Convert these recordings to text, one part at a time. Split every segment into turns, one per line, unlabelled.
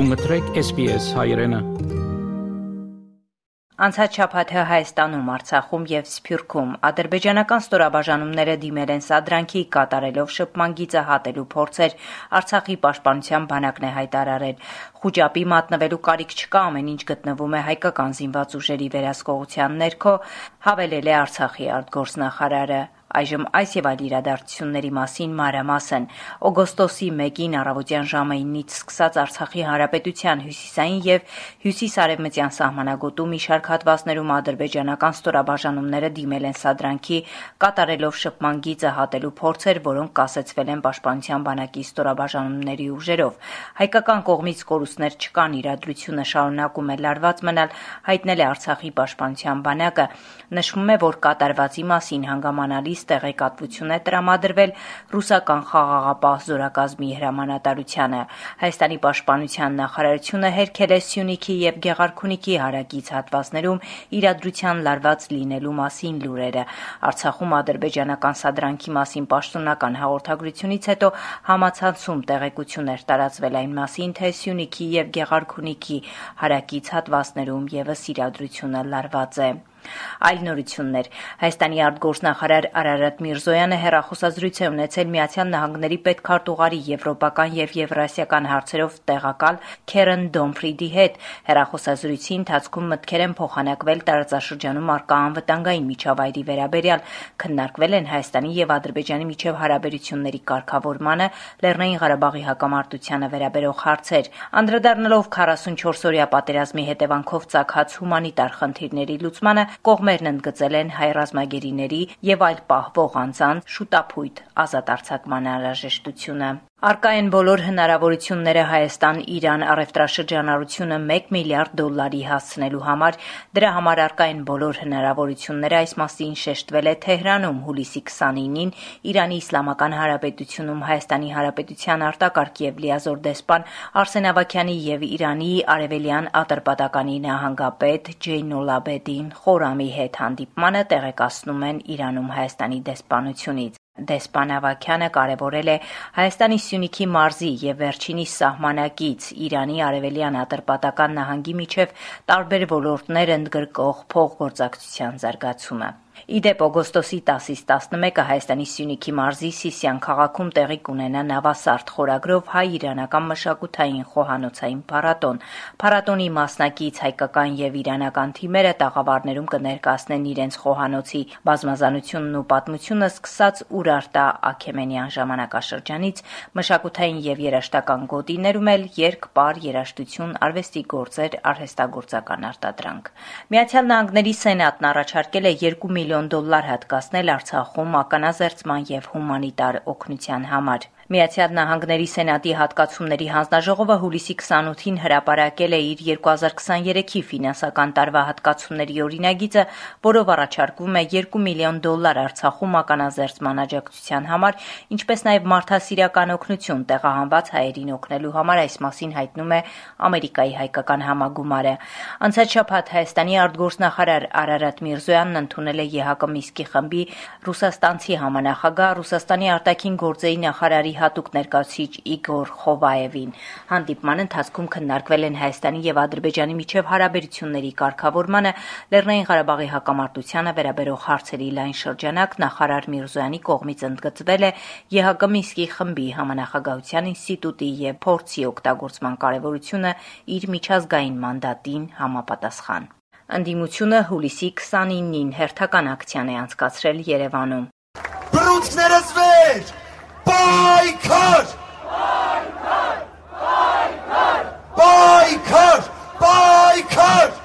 Դու մտրեք SPS հայրենը։
Անցած շաբաթը Հայաստանում, Արցախում եւ Սփյուռքում ադրբեջանական ստորաբաժանումները դիմել են սադրանքի կատարելով շփման գիծը հատելու փորձեր Արցախի պաշտպանության բանակն է հայտարարել։ Խուճապի մատնվելու կարիք չկա, ամեն ինչ գտնվում է հայկական զինված ուժերի վերահսկողության ներքո, հավելել է Արցախի արտգործնախարարը։ Այժմ այս եւ այլ իրադարձությունների մասին մանրամասն. Օգոստոսի 1-ին առավոտյան ժամը 9-ից սկսած Արցախի հանրապետության հյուսիսային եւ հյուսիսարևմտյան սահմանագոտում մի շարք հատվածներում ադրբեջանական ստորաբաժանումները դիմել են սադրանքի կատարելով շփման գիծը հատելու փորձեր, որոնք կասեցվել են պաշտպանության բանակի ստորաբաժանումների ուժերով։ Հայկական կողմից կորուստներ չկան, իրադրությունը շարունակում է լարված մնալ, հայտնել է Արցախի պաշտպանության բանակը։ Նշվում է, որ կատարվածի մասին հանգամանալի կողմից տեղեկատվություն է տրամադրվել ռուսական խաղաղապահ զորակազմի հրամանատարությանը։ Հայաստանի պաշտպանության նախարարությունը հերքել է Սյունիքի եւ Գեղարքունիքի հարակից հատվածներում իրադրության լարված լինելու մասին լուրերը։ Արցախում ադրբեջանական սադրանքի մասին պաշտոնական հաղորդագրությունից հետո համացանցում տեղեկություններ տարածվել այն մասին, թե Սյունիքի եւ Գեղարքունիքի հարակից հատվածներում եւս իրադրությունը լարված է։ Այլ նորություններ. Հայաստանի արտգործնախարար Արարատ Միրզոյանը հերախոսազրույց է ունեցել Միացյալ Նահանգների պետքարտուղարի եվրոպական եւ եվրասիական հարցերով տեղակալ Քերեն Դոմֆրիդի հետ։ Հերախոսազրույցի ընթացքում մտքեր են փոխանակվել տարածաշրջանում արկա անվտանգային միջավայրի վերաբերյալ, քննարկվել են Հայաստանի եւ Ադրբեջանի միջև հարաբերությունների կարգավորմանը, Լեռնային Ղարաբաղի հակամարտությանը վերաբերող հարցեր։ Անդրադառնալով 44-օրյա պատերազմի հետևանքով ծագած հումանիտար խնդիրների լուծմանը կողմերն ընդգծել են հայ ռազմագերիների եւ այլ պահվող անձանց շուտապույտ ազատ արձակման անհրաժեշտությունը։ Առկա են բոլոր հնարավորությունները Հայաստան-Իրան առևտրաշրջանառությունը 1 միլիարդ դոլարի հասցնելու համար։ Դրա համար առկա են բոլոր հնարավորությունները, այս մասին շեշտվել է Թեհրանում հուլիսի 29-ին Իրանի Իսլամական Հանրապետությունում Հայաստանի Հանրապետության արտակարգ եւ լիազոր դեսպան Արսեն Ավակյանի եւ Իրանի Արևելյան Ատրպատականի նահանգապետ Ջեյնոլաբեդին Խորամի հետ հանդիպմանը տեղեկացնում են Իրանում Հայաստանի դեսպանությունից։ Դեսպան Ավագյանը կարևորել է Հայաստանի Սյունիքի մարզի եւ վերջինիս սահմանակից Իրանի արևելյան Ատրպատական նահանգի միջև տարբեր ոլորտներ ընդգրկող փոխգործակցության զարգացումը։ Ի դեպ, օգոստոսի 10-ից 11-ը Հայաստանի Սյունիքի մարզի Սիսիան քաղաքում տեղի կունենա Նավասարդ խորագրով հայ-իրանական մշակութային խոհանոցային փառատոն։ Փառատոնի մասնակից հայկական եւ իրանական թիմերը տաղավարներում կներկայացնեն իրենց խոհանոցի բազմազանությունն ու պատմությունը սկսած Ուրարտա Աքեմենյան ժամանակաշրջանից մշակութային եւ երաժշտական գոտիներում էլ երկ, պար, երաժշտություն, արվեստի գործեր, արհեստագործական արտադրանք։ Միացյալ Նահանգների Սենատն առաջարկել է 2 միլիոն դոլար հատկացնել Արցախում ականազերծման եւ հումանիտար օգնության համար։ Միացյալ Նահանգների Սենատի հատկացումների հանձնաժողովը հուլիսի 28-ին հրապարակել է իր 2023-ի ֆինանսական տարվա հատկացումների օրինագիծը, որով առաջարկվում է 2 միլիոն դոլար Արցախում ականազերծման աջակցության համար, ինչպես նաև մարդասիրական օգնություն տեղահանված հայերին օգնելու համար, այս մասին հայտնում է Ամերիկայի հայկական համագումարը։ Անցած շաբաթ Հայաստանի արտգործնախարար Արարատ Միրզոյանն ընդունել է ԵՀԿ Միսկի խմբի ռուսաստանցի համանախագահ Ռուսաստանի արտաքին գործերի նախարարի հատուկ ներկայացուցիչ Իգոր Խովայևին։ Հանդիպման ընթացքում քննարկվել են Հայաստանի եւ Ադրբեջանի միջև հարաբերությունների կարգավորմանը, Լեռնային Ղարաբաղի հակամարտությանը վերաբերող հարցերի լայն շրջանակ նախարար Միրզոյանի կողմից ընդգծվել է ԵՀԿ Միսկի խմբի համանախագահության ինստիտուտի եւ փորձի օգտագործման կարեւորությունը իր միջազգային մանդատին համապատասխան։ Ընդդիմությունը հուլիսի 29-ին հերթական ակցիան է անցկացրել Երևանում։
Բռունցքներս վեր! Պայքար!
Պայքար! Պայքար!
Պայքար!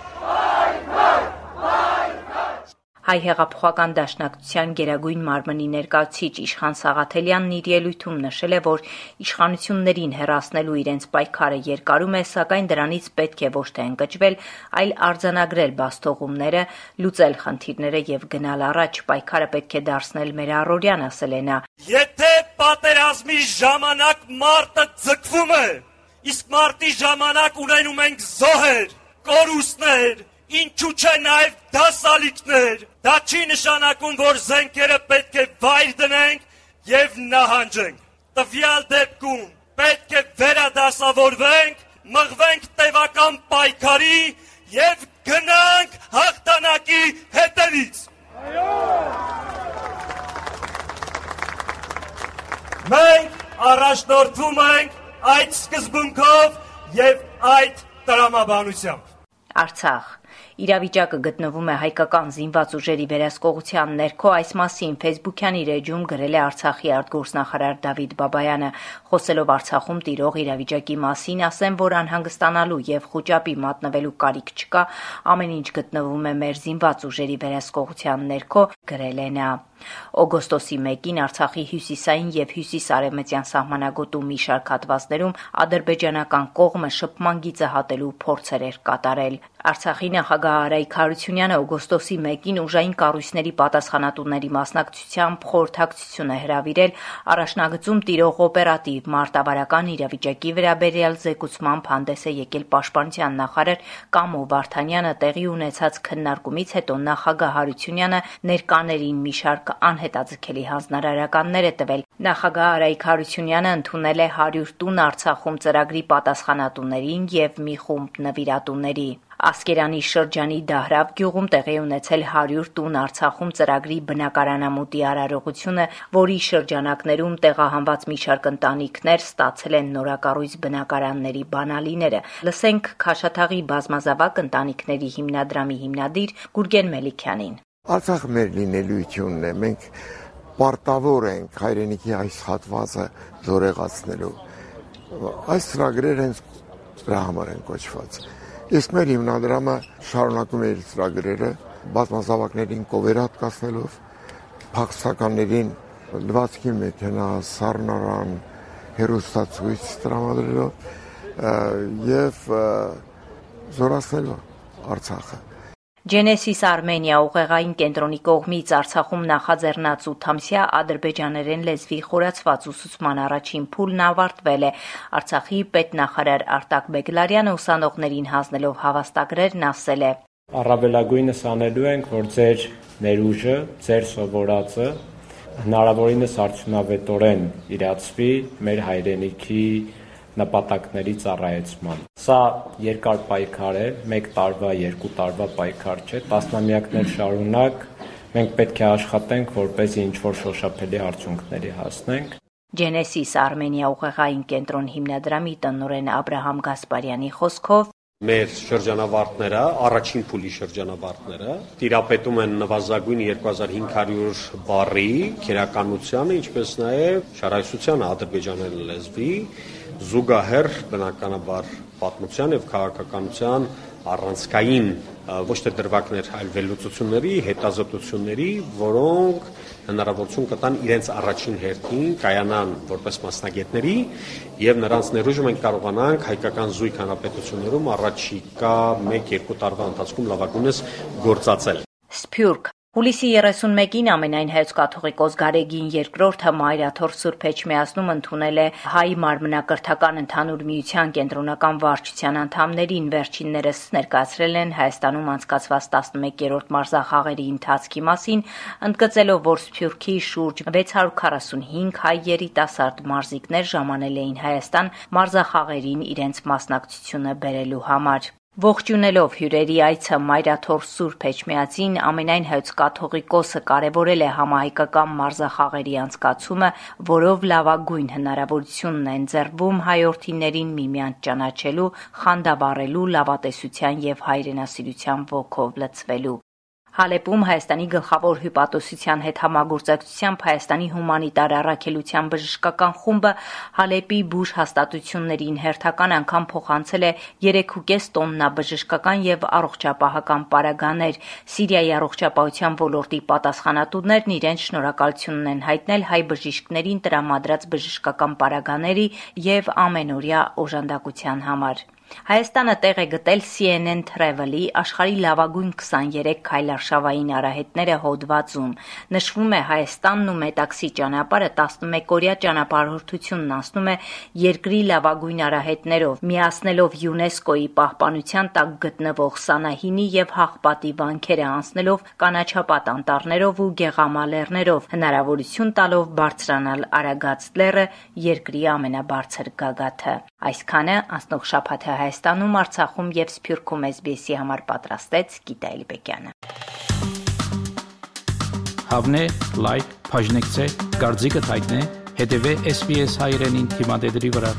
Հայ հեղափոխական դաշնակցության Գերագույն մարմնի ներկայացուցիչ Իշխան Սաղաթելյանն իր ելույթում նշել է, որ իշխանություններին հեռացնելու իրենց պայքարը երկարում է, սակայն դրանից պետք է ոչ թե ընկճվել, այլ արձանագրել բաստողումները, լուծել խնդիրները եւ գնալ առաջ։ Պայքարը պետք է դարձնել մեր առօրյան, ասել է նա։
Եթե պատերազմի ժամանակ մարտը ձգվում է, իսկ մարտի ժամանակ ունենում ենք զոհեր, կորուստներ, ինչու՞ չէ նաև դասալիքներ։ Դա չի նշանակում, որ զենքերը պետք է վայր դնենք եւ նահանջենք։ Տվյալ դեպքում պետք է վերադասավորվենք մղվենք տևական պայքարի եւ գնանք հաղթանակի հետևից։ Այո! Մենք առաջնորդվում ենք այդ սկզբունքով եւ այդ տրամաբանությամբ։
Արցախ Իրավիճակը գտնվում է հայկական զինված ուժերի վերահսկողության ներքո այս մասին Facebook-յան իր էջում գրել է Արցախի արտգործնախարար Դավիթ Բաբայանը, խոսելով Արցախում տիրող իրավիճակի մասին, ասեմ, որ անհանգստանալու եւ խոճապի մատնվելու կարիք չկա, ամեն ինչ գտնվում է մեր զինված ուժերի վերահսկողության ներքո, գրել է նա։ Օգոստոսի 1-ին Արցախի հյուսիսային եւ հյուսիս-արևմտյան սահմանագոտում մի շարք հատվածներում ադրբեջանական կողմը շփման գիծը հատելու փորձեր էր կատարել։ Արցախի նախագահ Արայք Հարությունյանը օգոստոսի 1-ին ուժային կառույցների պատասխանատուների մասնակցությամբ խորհրդակցություն է հրավիրել առաջնագծում տիրող օպերատիվ մարտավարական իրավիճակի վերաբերյալ զեկուցմամբ հանդես է եկել Պաշտպանության նախարար Կամո Վարդանյանը տեղի ունեցած քննարկումից հետո նախագահ Հարությունյանը ներկաներին մի շարք անհետաձգելի հանձնարարականներ է տվել։ Նախագահ Արայք Հարությունյանը ընդունել է 100 տուն Արցախում ծրագրի պատասխանատուներին եւ մի խումբ նվիրատուների։ Ասկերանի շրջանի Դահրավ գյուղում տեղի ունեցել 100 տուն Արցախում ծրագրի բնակարանամուտի արարողությունը, որի շրջանակներում տեղահանված մի շարք ընտանիքներ ստացել են նորակառույց բնակարանների բանալիները։ Լսենք Քաշաթաղի բազմազավակ ընտանիքների հիմնադրամի հիմնադիր Գուրգեն Մելիքյանին։
Արցախը մեր լինելույթյունն է։ Մենք պարտավոր ենք հայրենիքի այս հատվածը զորեղացնելու։ Այս ծրագրերը հենց դրա համար են կոչված։ Իսկ մեր հիմնադրամը շարունակում է իր ծրագրերը բազմազավակներին կովերատ կասնելով, փախստականներին լվացքի մեքենա, սառնարան, հերոստացույց տրամադրելով եւ զորացնելով Արցախը։
Genesis Armenia ուղեղային կենտրոնի կողմից Արցախում նախաձեռնած 8-ամսյա ադրբեջաներեն լեզվի խորացված ուսուցման առաջին փուլն ավարտվել է։ Արցախի պետնախարար Արտակ Բեգլարյանը ուսանողներին հանձնելով հավաստագրերն ասել է.
Առավելագույնս անելու ենք, որ ձեր ներուժը, ձեր սովորածը հնարավորինս արդյունավետորեն իրացվի մեր հայրենիքի նպատակների ծառայեցման։ Սա երկար պայքար է, 1 տարվա, 2 տարվա պայքար չէ, տասնամյակներ շարունակ մենք պետք է աշխատենք, որպեսզի ինչ-որ շոշափելի արդյունքների հասնենք։
Genesis Armenia ուղեղային կենտրոն հիմնադրամի տնօրեն Աբ รา համ Գասպարյանի խոսքով
մեր շրջանավարտները, առաջին փուլի շրջանավարտները տիրապետում են նվազագույն 2500 բարի քերականությանը, ինչպես նաև շարայսության ադրբեջաներեն լեզվի զուգահեռ բնականաբար պատմության եւ քաղաքականության առանցքային ոչ թե դրվագներ, այլ վերլուծությունների, հետազոտությունների, որոնք հնարավորություն կտան իրենց առաջին հերթին կայանան որպես մասնագետների եւ նրանց ներուժը մենք կարողանանք հայկական զույգ հանրապետություններում առաջիկա 1-2 տարվա ընթացքում լավագույնս գործածել։
Սփյուռք Հուլիսի 31-ին ամենայն հայոց կաթողիկոս Գարեգին II Մայրաթոր Սուրբ Էջմիածնում ընդունել է հայ մարմնակրթական ընդհանուր միության կենտրոնական վարչության անդամներին վերջիններս ներկայացրել են Հայաստանում անցկացված 11-րդ մարզախաղերի ընթացքի մասին, ընդգծելով, որ Սփյուռքի շուրջ 645 հայ երիտասարդ մարզիկներ ժամանել էին Հայաստան մարզախաղերին իրենց մասնակցությունը բերելու համար։ Ողջունելով հյուրերի այցը Մայրաթոր Սուրբ Էջմիածին ամենայն հայոց կաթողիկոսը կարևորել է համահայկական մարզախաղերի անցկացումը, որով լավագույն հնարավորությունն է ընձեռվում հայրենիներին միմյանց ճանաչելու, խանդավառելու, լավատեսության եւ հայրենասիրության ոգով լցվելու։ Հալեպում Հայաստանի գլխավոր հյուպատոսության հետ համագործակցությամբ Հայաստանի հումանիտար առաքելության բժշկական խումբը Հալեպի բուժ հաստատություններին հերթական անգամ փոխանցել է 3.5 տոննա բժշկական եւ առողջապահական պարագաներ։ Սիրիայի առողջապահության ոլորտի պատասխանատուներն իրենց շնորհակալությունն են հայտնել հայ բժիշկներին տրամադրած բժշկական պարագաների եւ ամենօրյա օժանդակության համար։ Հայաստանը տեղ է գտել CNN Travel-ի աշխարհի լավագույն 23 քայլարշավային արահետները հոդվածում։ Նշվում է Հայաստանն ու Մետաքսի ճանապարհը 11-օրյա ճանապարհորդությունն անցնում է երկրի լավագույն արահետներով, միացնելով ՅՈՒՆԵՍԿՕ-ի պահպանության տակ գտնվող Սանահինի եւ Հաղպատի վանքերը անցնելով կանաչապատ անտառներով ու գեղամալերներով, հնարավորություն տալով բարձրանալ Արագած լեռը, երկրի ամենաբարձր գագաթը։ Այսքանը անցնող շաբաթը Հայաստանում, Արցախում եւ Սփյուռքում SBS-ի համար պատրաստեց Գիտա Էլբեկյանը։
Հավնե, լայք, բաժնեկցե, դարձիկը թայտնե, հետեւե SBS հայրենին թիմադեդի վրա։